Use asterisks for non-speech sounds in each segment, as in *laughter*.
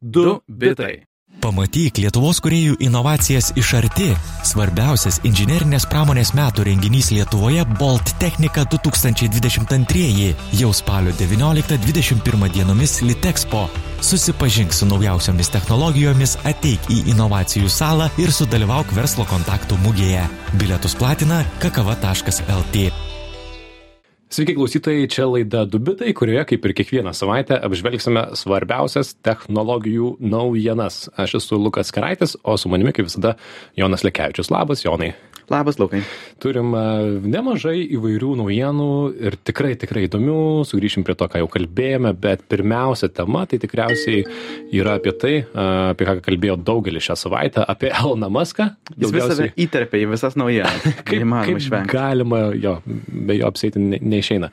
Du bitai. Pamatyk Lietuvos kuriejų inovacijas iš arti. Svarbiausias inžinerinės pramonės metų renginys Lietuvoje Bolt Technika 2022 jau spalio 19-21 dienomis Litexpo. Susipažink su naujausiomis technologijomis, ateik į inovacijų salą ir sudalyvauk verslo kontaktų mugėje. Bilietus platina kakava.lt. Sveiki klausytojai, čia laida Dubitai, kurioje kaip ir kiekvieną savaitę apžvelgsime svarbiausias technologijų naujienas. Aš esu Lukas Karaitis, o su manimi kaip visada Jonas Lekevičius. Labas, Jonai. Labas, Lukai. Turim e, nemažai įvairių naujienų ir tikrai, tikrai įdomių. Sugrįšim prie to, ką jau kalbėjome, bet pirmiausia tema tai tikriausiai yra apie tai, e, apie ką kalbėjo daugelis šią savaitę, apie Eloną Muską. Jis visą save įterpia į visas naujienas. *laughs* kaip kaip išvengti. Galima jo, be jo apsėti ne, neišeina.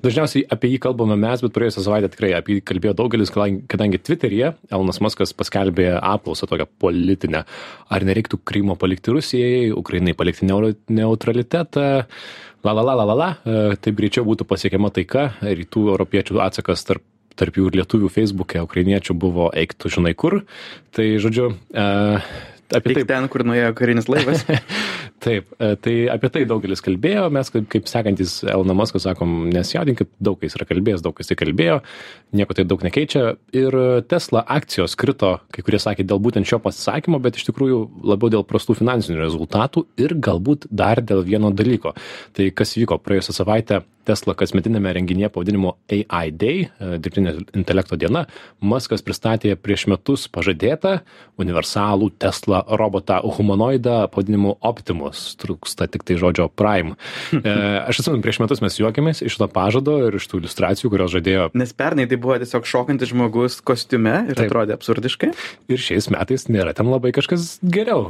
Dažniausiai apie jį kalbame mes, bet praėjusią savaitę tikrai apie jį kalbėjo daugelis, kadangi Twitter'yje Elonas Muskas paskelbė apklausą tokią politinę. Ar nereiktų Krymo palikti Rusijai, Ukrainai palikti siekti neutralitetą, la la la la la la, e, taip greičiau būtų pasiekiama taika, rytų europiečių atsakas tarp tarp jų ir lietuvių feisbuke, ukrainiečių buvo eik tu žinai kur. Tai žodžiu, e, apie tai. Ten, kur nuėjo karinis laivas. *laughs* Taip, e, tai apie tai daugelis kalbėjo, mes kaip, kaip sekantis Elona Muskas sakom, nesijaudinkit, daug kas yra kalbėjęs, daug kas tai kalbėjo, nieko tai daug nekeičia. Ir Tesla akcijos krito, kai kurie sakė, dėl būtent šio pasisakymo, bet iš tikrųjų labiau dėl prastų finansinių rezultatų ir galbūt dar dėl vieno dalyko. Tai kas vyko praėjusią savaitę Tesla kasmetiniame renginyje pavadinimu AI Day, e, dirbtinio intelekto diena, Muskas pristatė prieš metus pažadėtą universalų Tesla robotą humanoidą pavadinimu Optimus. Trūksta tik tai žodžio Prime. E, *laughs* aš atsimenu, prieš metus mes juokėmės iš to pažado ir iš tų iliustracijų, kurios žadėjo. Nes pernai tai buvo tiesiog šokantis žmogus kostiume ir Taip. atrodė absurdiškai. Ir šiais metais nėra ten labai kažkas geriau.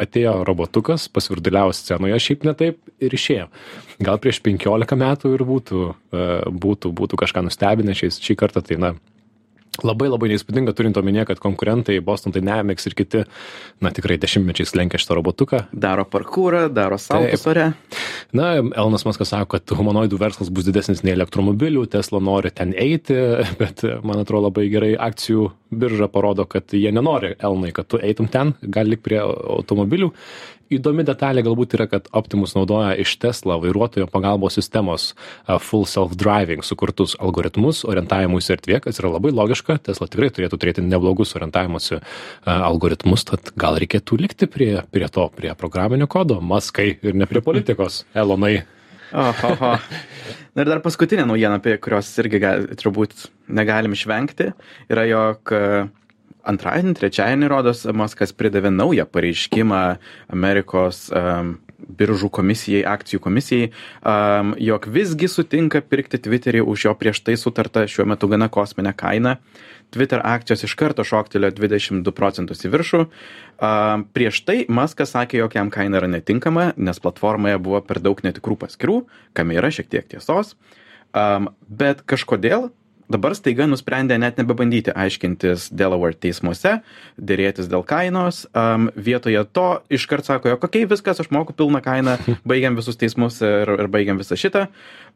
Atėjo robotukas, pasvirduliavo scenoje šiaip netaip ir išėjo. Gal prieš 15 metų ir ir būtų, e, būtų, būtų kažką nustebinę šiais, šį kartą, tai na, labai labai neįspūdinga turint omenyje, kad konkurentai Boston Dynamics ir kiti, na tikrai dešimtmečiais lenkia šitą robotuką. Daro parkūrą, daro saltus ore. Na, Elonas Maskas sako, kad humanoidų verslas bus didesnis nei elektromobilių, Tesla nori ten eiti, *laughs* bet man atrodo labai gerai akcijų birža parodo, kad jie nenori Elonai, kad tu eitum ten, gal lik prie automobilių. Įdomi detalė galbūt yra kad optimus naudoja iš tesla vairuotojo pagalbos sistemos full self driving sukurtus algoritmus orientavimuisi erdvėje kas yra labai logiška. Tesla tikrai turėtų turėti neblogus orientavimosi algoritmus tad gal reikėtų likti prie prie to prie programinio kodo. Maskai ir ne prie politikos. Elonai Ohoho. *laughs* Na ir dar paskutinė naujiena, apie kurios irgi gal, turbūt negalim išvengti, yra, jog antradienį, trečiadienį, rodos, Maskas pridavė naują pareiškimą Amerikos um, biržų komisijai, akcijų komisijai, um, jog visgi sutinka pirkti Twitterį už jo prieš tai sutartą šiuo metu gana kosminę kainą. Twitter akcijos iš karto šoktelėjo 22 procentus į viršų. Um, prieš tai Maskas sakė, jog jam kaina yra netinkama, nes platformoje buvo per daug netikrų paskirų, kam yra šiek tiek tiesos. Um, bet kažkodėl dabar staiga nusprendė net nebebandyti aiškintis Delaware teismuose, dėrėtis dėl kainos, um, vietoje to iškart sako, jog okay, viskas, aš moku pilną kainą, *laughs* baigiam visus teismus ir, ir baigiam visą šitą.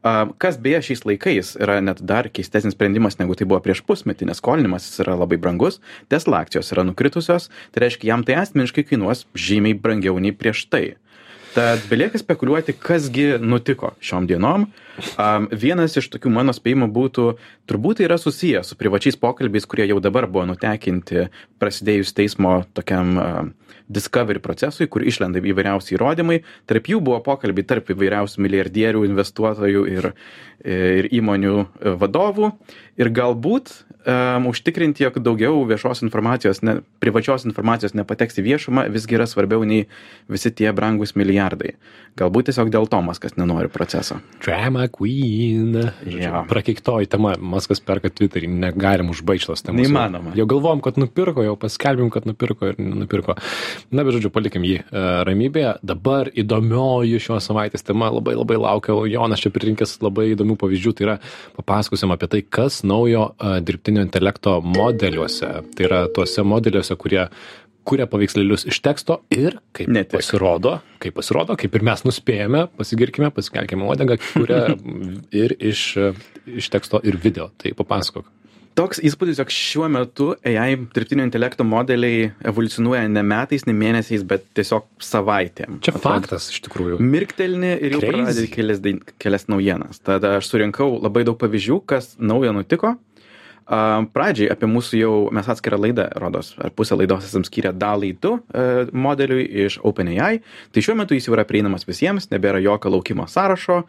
Um, kas beje šiais laikais yra net dar keistesnis sprendimas, negu tai buvo prieš pusmetį, nes skolinimas yra labai brangus, Tesla akcijos yra nukritusios, tai reiškia, jam tai asmeniškai kainuos žymiai brangiau nei prieš tai. Tad belieka spekuliuoti, kasgi nutiko šiom dienom. Um, vienas iš tokių mano spėjimų būtų, turbūt tai yra susijęs su privačiais pokalbiais, kurie jau dabar buvo nutekinti prasidėjus teismo tokiam uh, discovery procesui, kur išlenda įvairiausi įrodymai. Tarp jų buvo pokalbiai tarp įvairiausių milijardierių, investuotojų ir, ir įmonių vadovų. Ir galbūt um, užtikrinti, jog daugiau viešos informacijos, ne, privačios informacijos nepateks į viešumą, visgi yra svarbiau nei visi tie brangus milijardai. Galbūt tiesiog dėl to Maskas nenori proceso. Drama Queen. Ja. Prakeiktoji tema, Maskas perka Twitterį, negalim užbaigti tos temos. Neįmanoma. Jau, galvom, kad nupirko, jau paskelbėm, kad nupirko ir nupirko. Na, bet žodžiu, palikim jį uh, ramybėje. Dabar įdomioji šios savaitės tema, labai labai laukiau, Jonas čia pririnkęs labai įdomių pavyzdžių, tai yra papasakosim apie tai, kas naujo uh, dirbtinio intelekto modeliuose. Tai yra tuose modeliuose, kurie kuria paveikslėlius iš teksto ir kaip Netik. pasirodo, kaip pasirodo, kaip ir mes nuspėjame, pasigirkime, pasikelkime uodegą, kuria *laughs* ir iš, iš teksto ir video. Tai papasakok. toks įspūdis jog šiuo metu ai dirbtinio intelekto modeliai evoliucionuoja ne metais ne mėnesiais bet tiesiog savaitėm Čia Atrodo, faktas iš tikrųjų. mirktelni ir jau pradedi kelias, kelias naujienas tada aš surinkau labai daug pavyzdžių kas naujo nutiko pradžiai apie mūsų jau mes atskirą laidą rodos ar pusę laidos esam skyrę dalai 2 e, modeliui iš OpenAI. Tai šiuo metu jis jau yra prieinamas visiems nebėra jokio laukimo sąrašo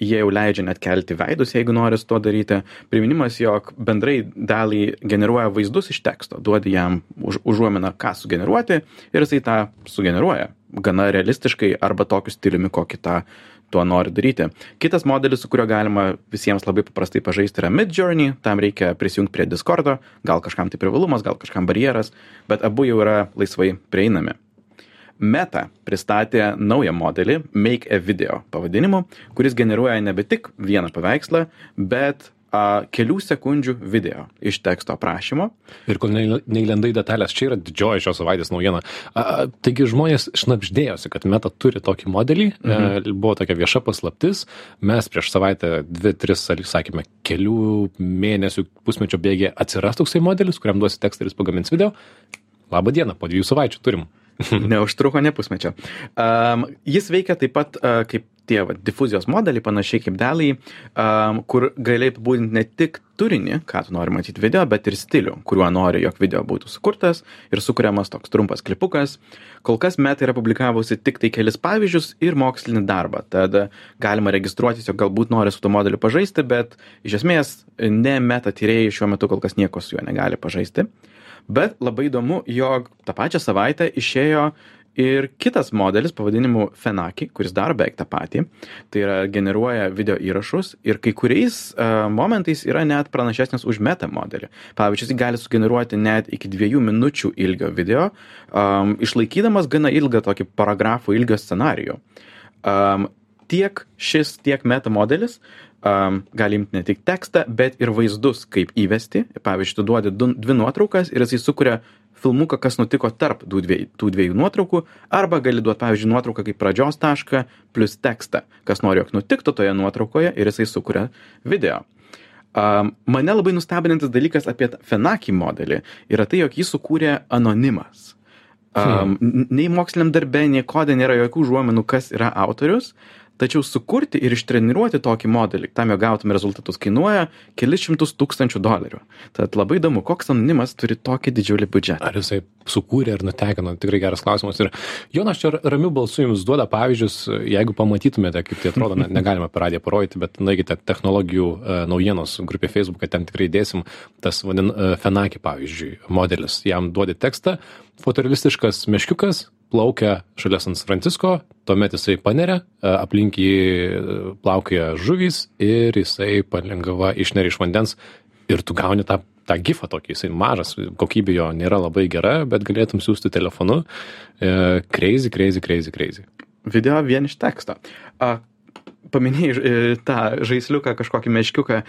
jie jau leidžia net kelti veidus jeigu nori su tuo daryti. Priminimas jog bendrai dalį generuoja vaizdus iš teksto duodi jam už užuominą ką sugeneruoti ir jisai tą sugeneruoja gana realistiškai arba tokiu stiliumi kokį tą tuo nori daryti. Kitas modelis su kuriuo galima visiems labai paprastai pažaisti yra midjourney. Tam reikia prisijungt prie diskordo gal kažkam tai privalumas gal kažkam barjeras bet abu jau yra laisvai prieinami meta pristatė naują modelį make a video pavadinimu kuris generuoja nebe tik vieną paveikslą bet a, kelių sekundžių video iš teksto aprašymo Ir kol neįl- neįlendai detalės, čia yra didžioji šios savaitės naujiena. A, taigi žmonės šnapždėjosi, kad Meta turi tokį modelį, mhm. e, buvo tokia vieša paslaptis, mes prieš savaitę, dvi, tris, ar sakykime, kelių mėnesių, pusmečio bėgė atsiras toksai modelis, kuriam duosi tekstą ir jis pagamins video. Labą dieną, po dviejų savaičių turim. *laughs* neužtruko ne pusmečio. Um, jis veikia taip pat uh, kaip tie va, difuzijos modeliai, panašiai kaip dalai, um, kur gali apibūdinti ne tik turinį, ką tu nori matyti video, bet ir stilių, kuriuo nori, jog video būtų sukurtas ir sukuriamas toks trumpas klipukas. Kol kas Meta yra publikavusi tik tai kelis pavyzdžius ir mokslinį darbą, tad galima registruotis, jog galbūt nori su tuo modeliu pažaisti, bet iš esmės ne Meta tyrėjai šiuo metu kol kas nieko su juo negali pažaisti. Bet labai įdomu, jog tą pačią savaitę išėjo ir kitas modelis pavadinimu Fenaki, kuris daro beveik tą patį. Tai yra generuoja video įrašus ir kai kuriais uh, momentais yra net pranašesnis už meta modelį. Pavyzdžiui, jis gali sugeneruoti net iki dviejų minučių ilgio video, um, išlaikydamas gana ilgą tokį paragrafų ilgio scenarijų. Um, tiek šis, tiek meta modelis um, gali imti ne tik tekstą, bet ir vaizdus, kaip įvesti. Pavyzdžiui, tu duodi du, dvi nuotraukas ir jisai sukuria filmuką, kas nutiko tarp tų dviejų, tų dviejų nuotraukų, arba gali duoti, pavyzdžiui, nuotrauką kaip pradžios tašką plus tekstą, kas nori, jog nutiktų toje nuotraukoje ir jisai sukuria video. Um, mane labai nustebinantis dalykas apie Fenaki modelį yra tai, jog jį sukūrė anonimas. Um, hmm. Nei moksliniam darbe, nei kode nėra jokių žuomenų, kas yra autorius, tačiau sukurti ir ištreniruoti tokį modelį, tam jo gautum rezultatus, kainuoja kelis šimtus tūkstančių dolerių. Tad labai įdomu, koks anonimas turi tokį didžiulį biudžetą. Ar jisai sukūrė ar nutekino, tikrai geras klausimas. Ir Jonas čia ramių balsų jums duoda pavyzdžius, jeigu pamatytumėte, kaip tai atrodo, na, negalime per radiją parodyti, bet nueikite technologijų uh, naujienos grupė Facebook'e, ten tikrai dėsim tas vadin uh, Fenaki pavyzdžiui modelis. Jam duodi tekstą, fotorealistiškas meškiukas, plaukia šalia San Francisco, tuomet jisai paneria, aplink jį plaukioja žuvys ir jisai palengva išneria iš vandens ir tu gauni tą, tą gifą tokį, jisai mažas, kokybė jo nėra labai gera, bet galėtum siūsti telefonu. E, crazy, crazy, crazy, crazy. Video vien iš teksto. A, paminėjai tą žaisliuką, kažkokį meškiuką.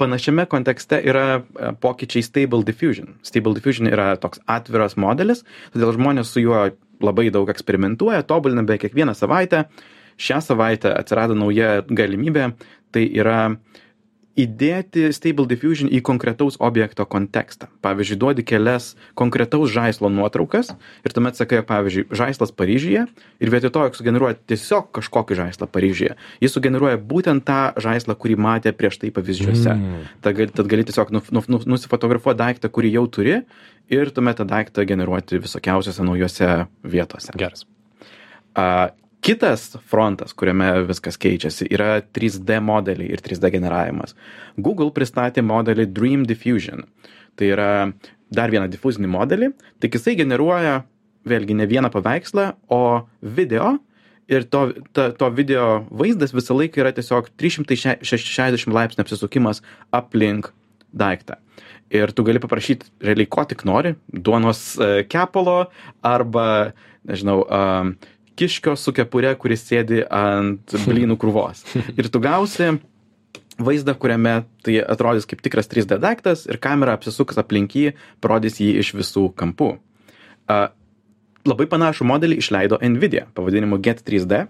Panašiame kontekste yra a, pokyčiai Stable Diffusion. Stable Diffusion yra toks atviras modelis, todėl žmonės su juo labai daug eksperimentuoja, tobulina beveik kiekvieną savaitę. Šią savaitę atsirado nauja galimybė, tai yra įdėti Stable Diffusion į konkretaus objekto kontekstą. Pavyzdžiui, duodi kelias konkretaus žaislo nuotraukas ir tuomet sakai, pavyzdžiui, žaislas Paryžiuje ir vietoj to, jog sugeneruoja tiesiog kažkokį žaislą Paryžiuje, jis sugeneruoja būtent tą žaislą, kurį matė prieš tai pavyzdžiuose. Mm. Tad, gali, tad gali tiesiog nu, nu, nu, nusifotografuoti daiktą, kurį jau turi ir tuomet tą daiktą generuoti visokiausiose naujose vietose. Geras. Uh, Kitas frontas, kuriame viskas keičiasi, yra 3D modeliai ir 3D generavimas. Google pristatė modelį Dream Diffusion. Tai yra dar vieną difuzinį modelį, tik jisai generuoja vėlgi ne vieną paveikslą, o video ir to, ta, to video vaizdas visą laiką yra tiesiog 360 laipsnių apsisukimas aplink daiktą. Ir tu gali paprašyti realiai ko tik nori - duonos kepalo arba, nežinau, kiškio su kepure, kuris sėdi ant blynų krūvos. *laughs* Ir tu gausi vaizdą, kuriame tai atrodys kaip tikras 3D daiktas ir kamera apsisuks aplink jį, parodys jį iš visų kampų. Uh, labai panašų modelį išleido Nvidia pavadinimu Get 3D.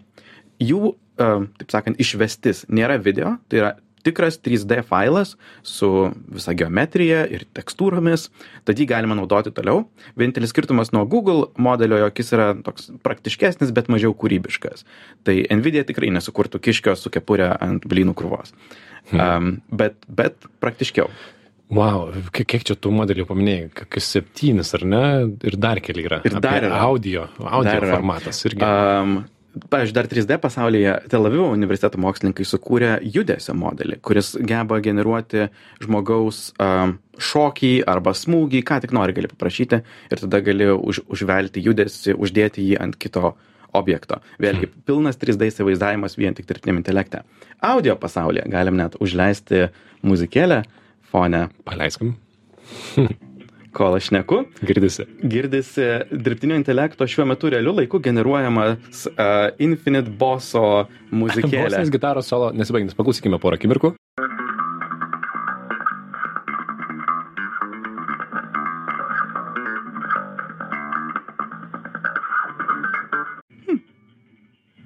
Jų, uh, taip sakant, išvestis nėra video, tai yra tikras 3D failas su visa geometrija ir tekstūromis, tad jį galima naudoti toliau. Vienintelis skirtumas nuo Google modelio, jog jis yra toks praktiškesnis, bet mažiau kūrybiškas. Tai Nvidia tikrai nesukurtų kiškio su kepurė ant blynų krūvos. Um, bet, bet praktiškiau. Wow, kiek čia tų modelių paminėjai, kokius septynis ar ne, ir dar keli yra. Ir dar yra. Audio, audio dar formatas irgi. Um, pavyzdžiui, dar 3D pasaulyje Tel Avivo universiteto mokslininkai sukūrė judesio modelį, kuris geba generuoti žmogaus um, šokį arba smūgį, ką tik nori gali paprašyti ir tada gali už, užvelti judesi, uždėti jį ant kito objekto. Vėlgi, hmm. pilnas 3D įsivaizdavimas vien tik dirbtiniam intelekte. Audio pasaulyje galim net užleisti muzikėlę fone. Paleiskim. *laughs* Kol aš neku. Girdisi. Girdisi dirbtinio intelekto šiuo metu realiu laiku generuojamas uh, Infinite Bosso muzikėlė. Bosas gitaros solo nesibaigiantis. Paklausykime porą akimirkų.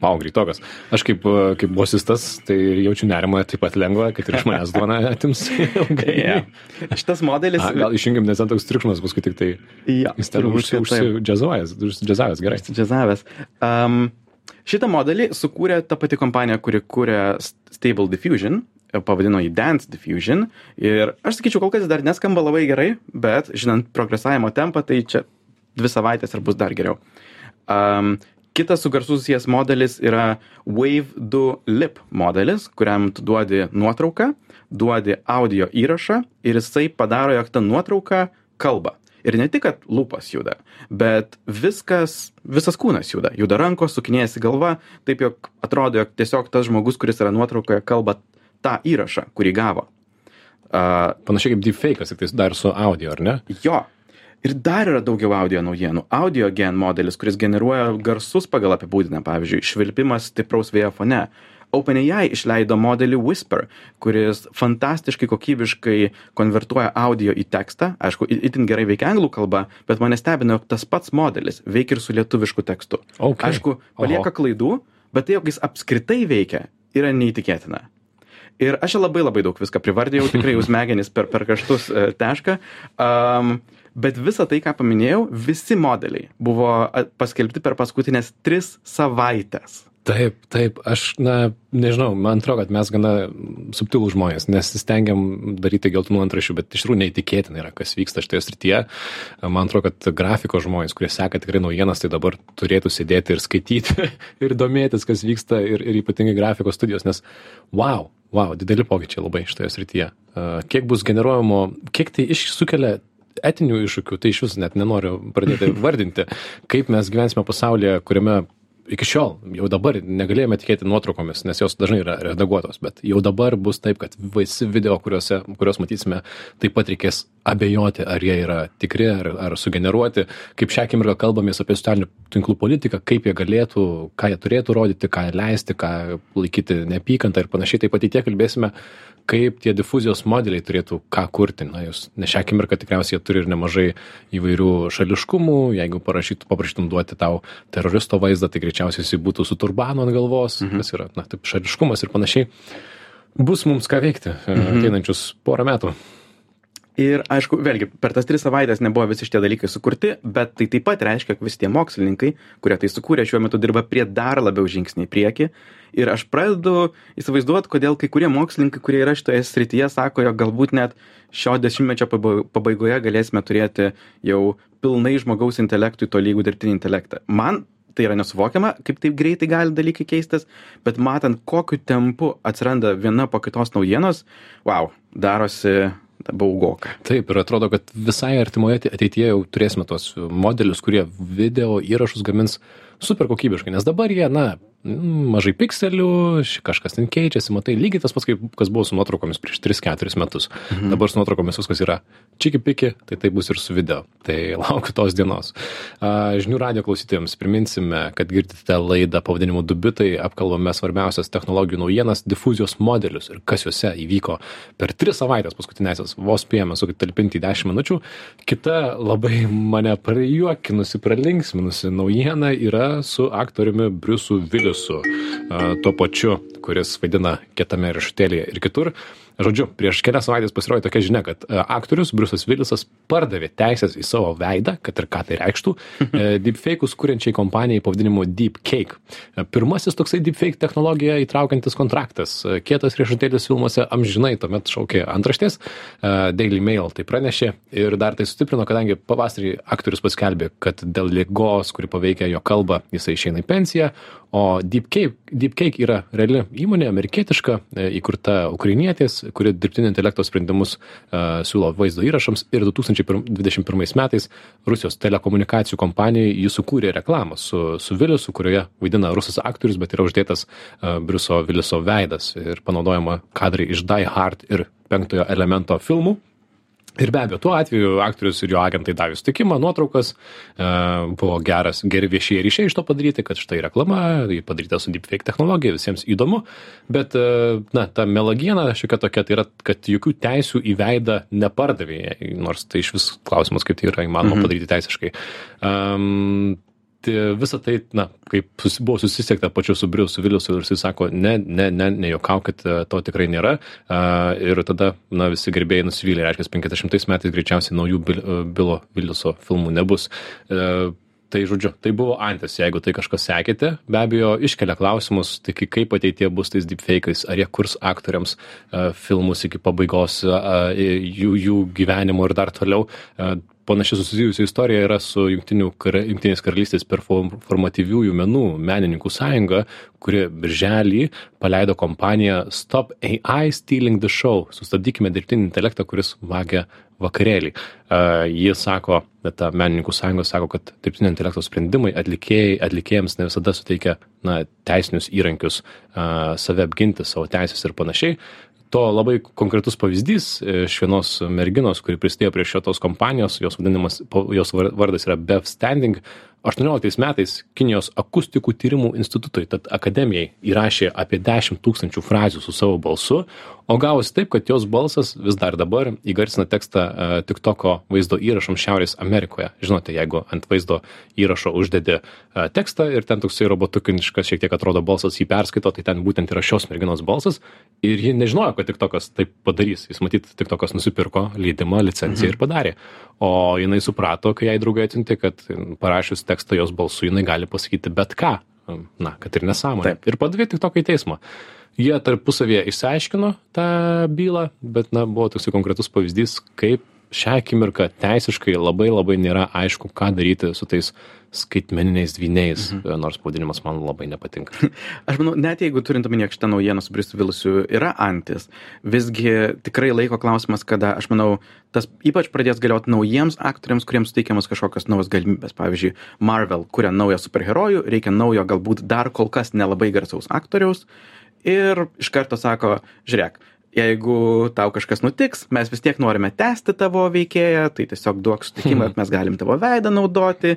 Pau, greitokas. Aš kaip, kaip bosistas, tai jaučiu nerimą taip pat lengva, kad ir iš manęs duona *laughs* atims. *laughs* yeah. Šitas modelis. A, gal išjungiam, nes ten toks triukšmas bus, kai tik tai. Ja, jis ten užsidžiazavęs, užsidžiazavęs gerai. Užsidžiazavęs. Um, šitą modelį sukūrė ta pati kompanija, kuri kūrė Stable Diffusion, pavadino jį Dance Diffusion. Ir aš sakyčiau, kol kas dar neskamba labai gerai, bet žinant progresavimo tempą, tai čia dvi savaitės ir bus dar geriau. Um, kitas su garsu susijęs modelis yra Wave 2 Lip modelis, kuriam tu duodi nuotrauką, duodi audio įrašą ir jisai padaro, jog ta nuotrauka kalba. Ir ne tik, kad lūpas juda, bet viskas, visas kūnas juda. Juda rankos, sukinėjasi galva, taip jog atrodo, jog tiesiog tas žmogus, kuris yra nuotraukoje, kalba tą įrašą, kurį gavo. Uh, Panašiai kaip deepfake'as, tik tai dar su audio, ar ne? Jo, Ir dar yra daugiau audio naujienų. Audio gen modelis, kuris generuoja garsus pagal apibūdinę, pavyzdžiui, švilpimas stipraus vėjo fone. OpenAI išleido modelį Whisper, kuris fantastiškai kokybiškai konvertuoja audio į tekstą. Aišku, itin gerai veikia anglų kalba, bet mane stebina, jog tas pats modelis veikia ir su lietuvišku tekstu. Okay. Aišku, palieka Oho. klaidų, bet tai, jog jis apskritai veikia, yra neįtikėtina. Ir aš labai labai daug viską privardėjau, tikrai jūs smegenys per, per kažtus e, tešką. Um, bet visa tai ką paminėjau visi modeliai buvo paskelbti per paskutines tris savaites taip taip aš na nežinau man atrodo kad mes gana subtilūs žmonės nesistengiam daryti geltonų antraščių bet iš tikrųjų neįtikėtina yra kas vyksta šitoje srityje. Man atrodo kad grafikos žmonės kurie seka tikrai naujienas tai dabar turėtų sėdėti ir skaityti *laughs* ir domėtis kas vyksta ir ir ypatingai grafikos studijos nes vau vau dideli pokyčiai labai šitoje srityje. Kiek bus generuojamo kiek tai iš sukelia etinių iššūkių, tai iš vis net nenoriu pradėti *laughs* vardinti, kaip mes gyvensime pasaulyje, kuriame iki šiol jau dabar negalėjome tikėti nuotraukomis, nes jos dažnai yra redaguotos, bet jau dabar bus taip, kad visi video, kuriuose, kuriuos matysime, taip pat reikės abejoti, ar jie yra tikri, ar, ar sugeneruoti. Kaip šią akimirką kalbamės apie socialinių tinklų politiką, kaip jie galėtų, ką jie turėtų rodyti, ką leisti, ką laikyti neapykantą ir panašiai. Taip pat į tiek kalbėsime kaip tie difuzijos modeliai turėtų ką kurti. Na jūs nes šią akimirką tikriausiai jie turi ir nemažai įvairių šališkumų. Jeigu parašytų paprašytum duoti tau teroristo vaizdą tai greičiausiai jisai būtų su turbanu ant galvos. Mhm. kas yra na taip šališkumas ir panašiai. Bus mums ką veikti mhm. ateinančius porą metų ir aišku vėlgi per tas tris savaites nebuvo visi šitie dalykai sukurti bet tai taip pat reiškia visi tie mokslininkai kurie tai sukūrė šiuo metu dirba prie dar labiau žingsnį į priekį. Ir aš pradedu įsivaizduot kodėl kai kurie mokslininkai kurie yra šitoje srityje sako jog galbūt net šio dešimtmečio pabaigoje galėsime turėti jau pilnai žmogaus intelektui tolygų dirbtinį intelektą. Man tai yra nesuvokiama kaip taip greitai gali dalykai keistis bet matant kokiu tempu atsiranda viena po kitos naujienos vau darosi baugoka. Taip, ir atrodo, kad visai artimoje ateityje jau turėsime tos modelius, kurie video įrašus gamins super kokybiškai, nes dabar jie, na, mažai pikselių, kažkas ten keičiasi, matai, lygiai tas pats, kaip kas buvo su nuotraukomis prieš 3-4 metus. Mhm. Dabar su nuotraukomis viskas yra čiki piki, tai tai bus ir su video. Tai *laughs* laukiu tos dienos. Žinių radio klausytėjams priminsime, kad girdite laidą pavadinimu Dubitai, apkalbame svarbiausias technologijų naujienas, difuzijos modelius ir kas juose įvyko per 3 savaitės paskutinėsias, vos spėjome sutalpinti į 10 minučių. Kita labai mane prajuokinusi, pralinksminusi naujiena yra su aktoriumi Briusu Vilius su uh, tuo pačiu, kuris vaidina kietame riešutėlėje ir kitur. Žodžiu, prieš kelias savaitės pasirodė tokia žinia, kad uh, aktorius Bruce'as Willisas pardavė teisės į savo veidą, kad ir ką tai reikštų, *laughs* uh, deepfake'us kuriančiai kompanijai pavadinimu Deepcake. Uh, pirmasis toksai deepfake technologija įtraukiantis kontraktas. Kietas riešutėlis filmuose amžinai tuomet šaukė antraštės, Daily Mail tai pranešė ir dar tai sustiprino, kadangi pavasarį aktorius paskelbė, kad dėl lygos, kuri paveikia jo kalbą, jisai išeina į pensiją, o Deepcake, Deepcake yra reali įmonė, amerikietiška, e, įkurta ukrainietės, kuri dirbtinio intelekto sprendimus uh, siūlo vaizdo įrašams ir 2021 metais Rusijos telekomunikacijų kompanijai jis sukūrė reklamą su, su Viliusu, kurioje vaidina rusas aktorius, bet yra uždėtas uh, Briuso Viliuso veidas ir panaudojama kadrai iš Die Hard ir penktojo elemento filmų ir be abejo tuo atveju aktorius ir jo agentai davė sutikimą nuotraukas e, buvo geras geri viešieji ryšiai iš to padaryti kad štai reklama ji padaryta su deepfake technologija visiems įdomu bet e, na ta melagiena šiokia tokia tai yra kad jokių teisių į veidą nepardavė nors tai išvis klausimas kaip tai yra įmanoma mhm. padaryti teisiškai um, visa tai na kaip buvo susisiekta pačiu su briusu viliusu ir jisai sako ne ne ne nejuokaukit e, to tikrai nėra. A, ir tada na visi gerbėjai nusivylė reiškias penkiasdešimtais metais greičiausiai naujų e, bilo viliuso filmų nebus. E, tai žodžiu tai buvo antis jeigu tai kažkas sekėte be abejo iškelia klausimus tai kai kaip ateityje bus tais dypfeikais ar jie kurs aktoriams a, filmus iki pabaigos a, jų jų gyvenimo ir dar toliau. A, panaši susijusi istorija yra su jungtinių kara jungtinės karalystės performatyviųjų menų menininkų sąjunga kuri birželį paleido kompaniją stop ai stealing the show. Sustabdykime dirbtinį intelektą kuris vagia vakarėlį. Uh, ji sako ta menininkų sąjunga sako kad dirbtinio intelekto sprendimai atlikėjai atlikėjams ne visada suteikia na teisinius įrankius uh, save apginti savo teises ir panašiai to labai konkretus pavyzdys iš vienos merginos kuri prisidėjo prie šitos kompanijos jos vadinamas jos vardas yra bev standing aštuonioliktais metais kinijos akustikų tyrimų institutui tad akademijai įrašė apie dešim tūkstančių frazių su savo balsu o gavosi taip kad jos balsas vis dar dabar įgarsina tekstą e, tiktoko vaizdo įrašams šiaurės amerikoje. Žinote jeigu ant vaizdo įrašo uždedi e, tekstą ir ten toksai robotukiškas šiek tiek atrodo balsas jį perskaito tai ten būtent yra šios merginos balsas. Ir ji nežinojo kad tiktokas taip padarys. Jis matyt tiktokas nusipirko leidimą licenciją ir padarė. O jinai suprato kai jai draugai atsiuntė kad parašius tekstą jos balsu jinai gali pasakyti bet ką. Na kad ir nesąmonę ir padavė tiktoką į teismą. Jie tarpusavyje išsiaiškino tą bylą bet na buvo toksai konkretus pavyzdys kaip šią akimirką teisiškai labai labai nėra aišku ką daryti su tais skaitmeniniais dvyniais. Mhm. nors pavadinimas man labai nepatinka. *laughs* Aš manau net jeigu turint omenyje šitą naujieną su briusu vilusu yra antis visgi tikrai laiko klausimas kada aš manau tas ypač pradės galiot naujiems aktoriams kuriems suteikiamos kažkokios naujos galimybės. Pavyzdžiui marvel kuria naują superherojų reikia naujo galbūt dar kol kas nelabai garsaus aktoriaus. Ir iš karto sako žiūrėk jeigu tau kažkas nutiks mes vis tiek norime tęsti tavo veikėją tai tiesiog duok sutikimą kad mes galim tavo veidą naudoti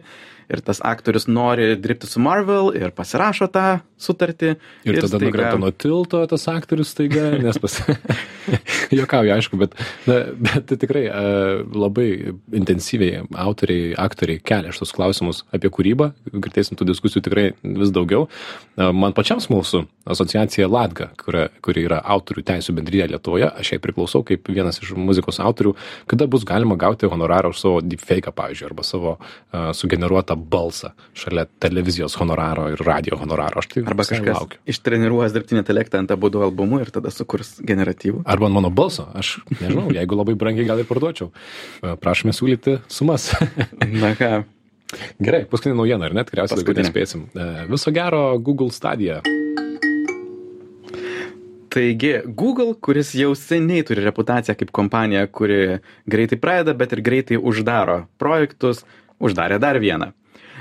ir tas aktorius nori dirbti su Marvel ir pasirašo tą sutartį. Ir, ir tada staiga... nukrenta nuo tilto tas aktorius staiga, nes pas... *laughs* Jokauju, aišku, bet, na, bet tai tikrai uh, labai intensyviai autoriai, aktoriai kelia šitos klausimus apie kūrybą, girdėsim tų diskusijų tikrai vis daugiau. Uh, man pačiam smalsu, asociacija Latga, kuri, kuri yra autorių teisų bendryje Lietuvoje, aš jai priklausau kaip vienas iš muzikos autorių, kada bus galima gauti honorarą už savo deepfake, pavyzdžiui, arba savo uh, sugeneruotą balsą šalia televizijos honoraro ir radio honoraro. Aš tai Arba kažkas laukiu. ištreniruos dirbtinį intelektą ant abu albumų ir tada sukurs generatyvų. Arba ant mano balso. Aš nežinau, *laughs* jeigu labai brangiai gal ir parduočiau. Prašome siūlyti sumas. *laughs* Na ką. Gerai, paskutinė naujiena, ar net tikriausiai daugiau nespėsim. Viso gero Google Stadia. Taigi, Google, kuris jau seniai turi reputaciją kaip kompanija, kuri greitai pradeda, bet ir greitai uždaro projektus, uždarė dar vieną.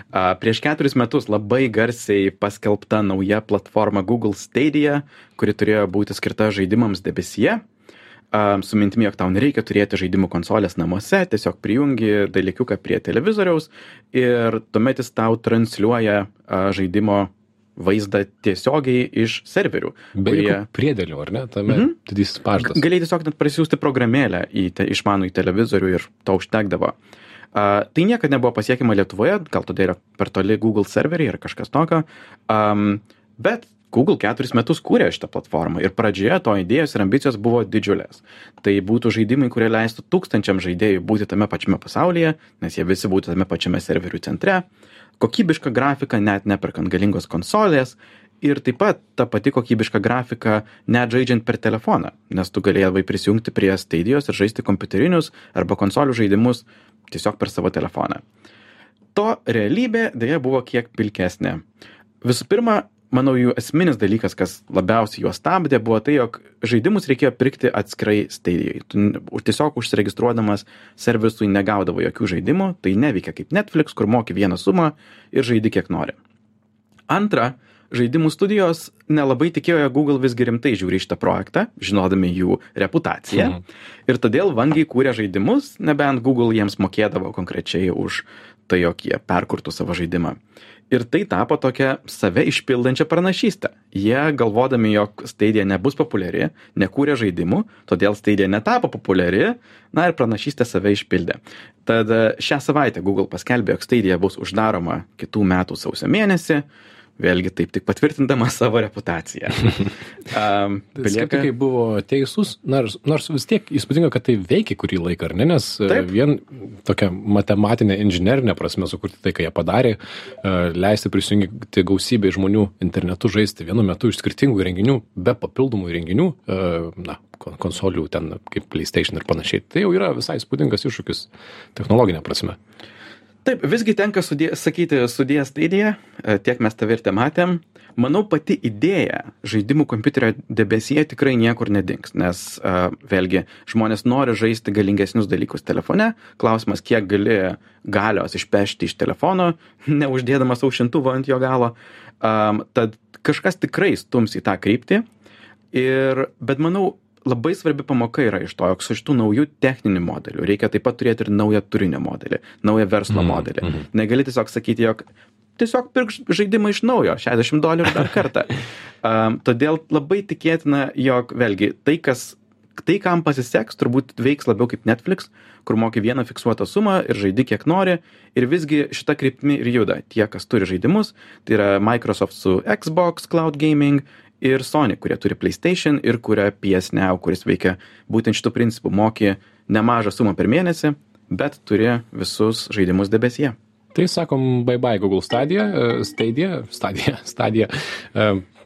Prieš keturis metus labai garsiai paskelbta nauja platforma Google Stadia, kuri turėjo būti skirta žaidimams debesyje. Su mintimi, jog tau nereikia turėti žaidimų konsolės namuose, tiesiog prijungi dalykiuką prie televizoriaus ir tuomet jis tau transliuoja žaidimo vaizdą tiesiogiai iš serverių. Be kurie... priedėlių, ar ne? Tame mm -hmm. didysis pažadas. Galėjai tiesiog net prisiųsti programėlę į te, išmanų į televizorių ir to užtekdavo. Uh, A, tai niekada nebuvo pasiekiama Lietuvoje, gal todėl yra per toli Google serveriai ar kažkas tokio. Um, bet google keturis metus kūrė šitą platformą ir pradžioje to idėjos ir ambicijos buvo didžiulės. Tai būtų žaidimai kurie leistų tūkstančiam žaidėjų būti tame pačiame pasaulyje nes jie visi būtų tame pačiame serverių centre. Kokybiška grafika net neperkant galingos konsolės. Ir taip pat ta pati kokybiška grafika net žaidžiant per telefoną. Nes tu galėdavai prisijungti prie staidijos ir žaisti kompiuterinius arba konsolių žaidimus tiesiog per savo telefoną. To realybė deja buvo kiek pilkesnė. Visų pirma manau jų esminis dalykas kas labiausiai juos stabdė buvo tai jog žaidimus reikėjo pirkti atskirai staidijoj tu tiesiog užsiregistruodamas servisui negaudavai jokių žaidimų tai neveikia kaip netflix kur moki vieną sumą ir žaidi kiek nori. Antra žaidimų studijos nelabai tikėjo jog google visgi rimtai žiūri šitą projektą žinodami jų reputaciją. Mhm. ir todėl vangiai kūrė žaidimus nebent google jiems mokėdavo konkrečiai už tai jog jie perkurtų savo žaidimą. Ir tai tapo tokia save išpildančia pranašyste jie galvodami jog stadia nebus populiari nekūrė žaidimų todėl stadia netapo populiari na ir pranašystė save išpildė. Tad e, šią savaitę google paskelbė jog stadia bus uždaroma kitų metų sausio mėnesį vėlgi taip tik patvirtindama *laughs* savo reputaciją um, *laughs* Skeptikai buvo teisūs, nors, nors vis tiek įspūdinga, kad tai veikia kurį laiką, ar ne, nes e, Taip. vien tokia matematinė, inžinerinė prasme sukurti tai, ką jie padarė, e, leisti prisijungti gausybę žmonių internetu žaisti vienu metu iš skirtingų įrenginių, be papildomų įrenginių, e, na, kon- konsolių ten kaip PlayStation ir panašiai. Tai jau yra visai įspūdingas iššūkis technologinė prasme. Taip, visgi tenka sudė, sakyti sudėję stadiją, tiek mes tave ir te matėm. Manau, pati idėja žaidimų kompiuterio debesyje tikrai niekur nedings, nes uh, vėlgi žmonės nori žaisti galingesnius dalykus telefone. Klausimas, kiek gali galios išpešti iš telefono, *laughs* neuždėdamas aušintuvo ant jo galo. Um, tad kažkas tikrai stums į tą kryptį. Ir, bet manau, labai svarbi pamoka yra iš to, jog su šitų naujų techninių modelių reikia taip pat turėti ir naują turinio modelį, naują verslo Mhm, modelį. mhm. Negali tiesiog sakyti, jog tiesiog pirk žaidimą iš naujo, 60 dolerių dar kartą. *laughs* Um, todėl labai tikėtina, jog vėlgi tai, kas, tai, kam pasiseks, turbūt veiks labiau kaip Netflix, kur moki vieną fiksuotą sumą ir žaidi kiek nori. Ir visgi šita kryptimi ir juda tie, kas turi žaidimus, tai yra Microsoft su Xbox Cloud Gaming ir Sony, kurie turi PlayStation ir kuria PS Now, kuris veikia būtent šitų principų. Moki nemažą sumą per mėnesį, bet turi visus žaidimus debesyje. Tai sakom, bye bye Google Stadia, e, Stadia, Stadia, Stadia.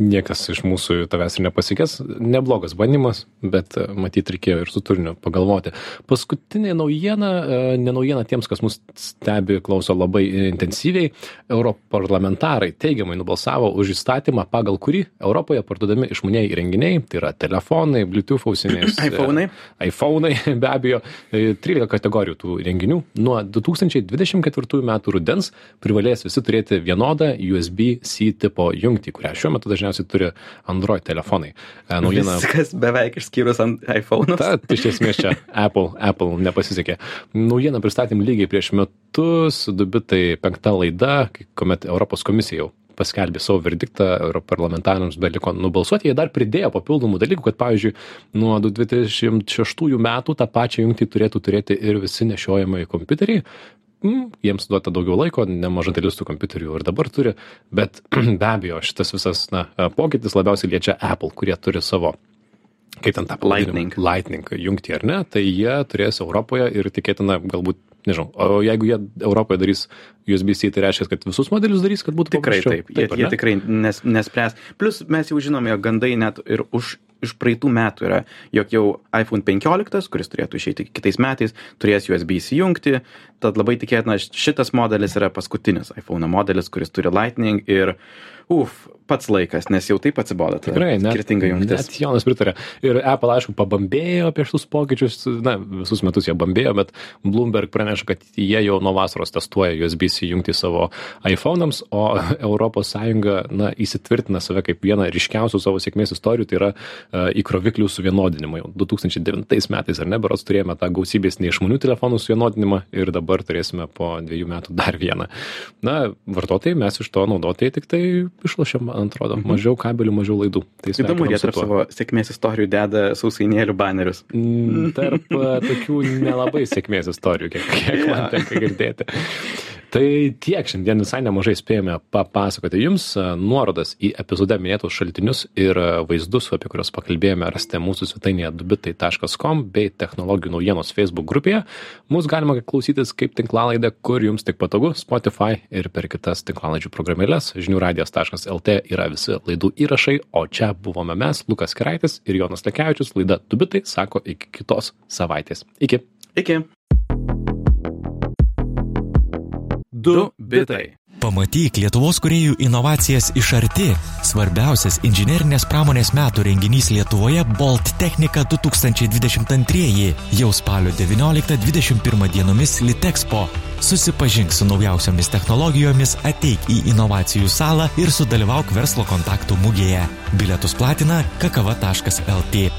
Niekas iš mūsų tavęs ir nepasikės. Neblogas bandymas, bet e, matyt reikėjo ir su turiniu pagalvoti. Paskutinė naujiena, e, ne naujiena tiems, kas mus stebi, klauso labai intensyviai. Europarlamentarai teigiamai nubalsavo už įstatymą, pagal kurį Europoje parduodami išmaniai įrenginiai, tai yra telefonai, Bluetooth ausinės. *coughs* e, iPhone'ai. iPhone'ai *laughs* be abejo, e, 13 kategorijų tų renginių. Nuo 2024 metų rudens privalės visi turėti vienodą USB-C tipo jungtį, kurią šiuo metu dažniausiai turi Android telefonai. E, Naujiena. Viskas beveik išskyrus ant iPhone. Ta, iš esmės čia Apple, Apple nepasisekė. Naujieną pristatėm lygiai prieš metus, dubitai penkta laida, kuomet Europos komisija jau paskelbė savo verdiktą, europarlamentarams beliko nubalsuoti, jie dar pridėjo papildomų dalykų, kad pavyzdžiui, nuo 2026 metų tą pačią jungtį turėtų turėti ir visi nešiojamai kompiuteriai. Mm, jiems duota daugiau laiko, nemaža dalis tų kompiuterių ir dabar turi, bet *clears throat* be abejo šitas visas na, pokytis labiausiai liečia Apple, kurie turi savo kaip ten tą? Lightning. Lightning jungtį ar ne, tai jie turės Europoje ir tikėtina galbūt, nežinau, o jeigu jie Europoje darys USB-C, tai reiškia, kad visus modelius darys, kad būtų Tikrai paprasčiau. taip, jie, ar jie ne? tikrai nes, nespręs. Plus mes jau žinome, jog gandai net ir už iš praeitų metų yra, jog jau iPhone 15, kuris turėtų išeiti kitais metais, turės USB įsijungti, tad labai tikėtina, šitas modelis yra paskutinis iPhone modelis, kuris turi Lightning ir, uf, pats laikas, nes jau taip atsibodo. Tikrai, net, Skirtinga jungtis. net Jonas pritarė. Ir Apple, aišku, pabambėjo apie šitus pokyčius, na, visus metus jie bambėjo, bet Bloomberg praneša, kad jie jau nuo vasaros testuoja USB-C jungti savo iPhone'ams, o *laughs* ES, na, įsitvirtina save kaip vieną ryškiausių savo sėkmės istorijų, tai yra uh, įkroviklių suvienodinimą. Jau 2009 metais, ar ne, berots turėjome tą gausybės neišmanių telefonų suvienodinimą ir dabar turėsime po dviejų metų dar vieną. Na, vartotojai, mes iš to naudotojai tik tai išlošiam, man atrodo, mažiau kabelių, mažiau laidų. Tai Įdomu, jie tarp savo sėkmės istorijų deda sausainėlių banerius. Mm, Tarp tokių nelabai sėkmės istorijų, kiek, kiek man Jo. tenka girdėti. Tai tiek šiandien visai nemažai spėjome papasakoti jums. Nuorodas į epizode minėtus šaltinius ir vaizdus, apie kuriuos pakalbėjome, rasite mūsų svetainėje dubitai.com bei technologijų naujienos Facebook grupėje. Mūsų galima klausytis kaip tinklalaidę, kur jums tik patogu - Spotify ir per kitas tinklalaidžių programėlės. žiniųradijas.lt yra visi laidų įrašai, o čia buvome mes, Lukas Keraitis ir Jonas Lekevičius. Laida Dubitai sako iki kitos savaitės. Iki. Iki. Du bitai. Pamatyk Lietuvos kuriejų inovacijas iš arti. Svarbiausias inžinerinės pramonės metų renginys Lietuvoje Bolt Technika 2022 jau spalio 19-21 dienomis Litexpo. Susipažink su naujausiomis technologijomis, ateik į inovacijų salą ir sudalyvauk verslo kontaktų mugėje. Bilietus platina kakava.lt.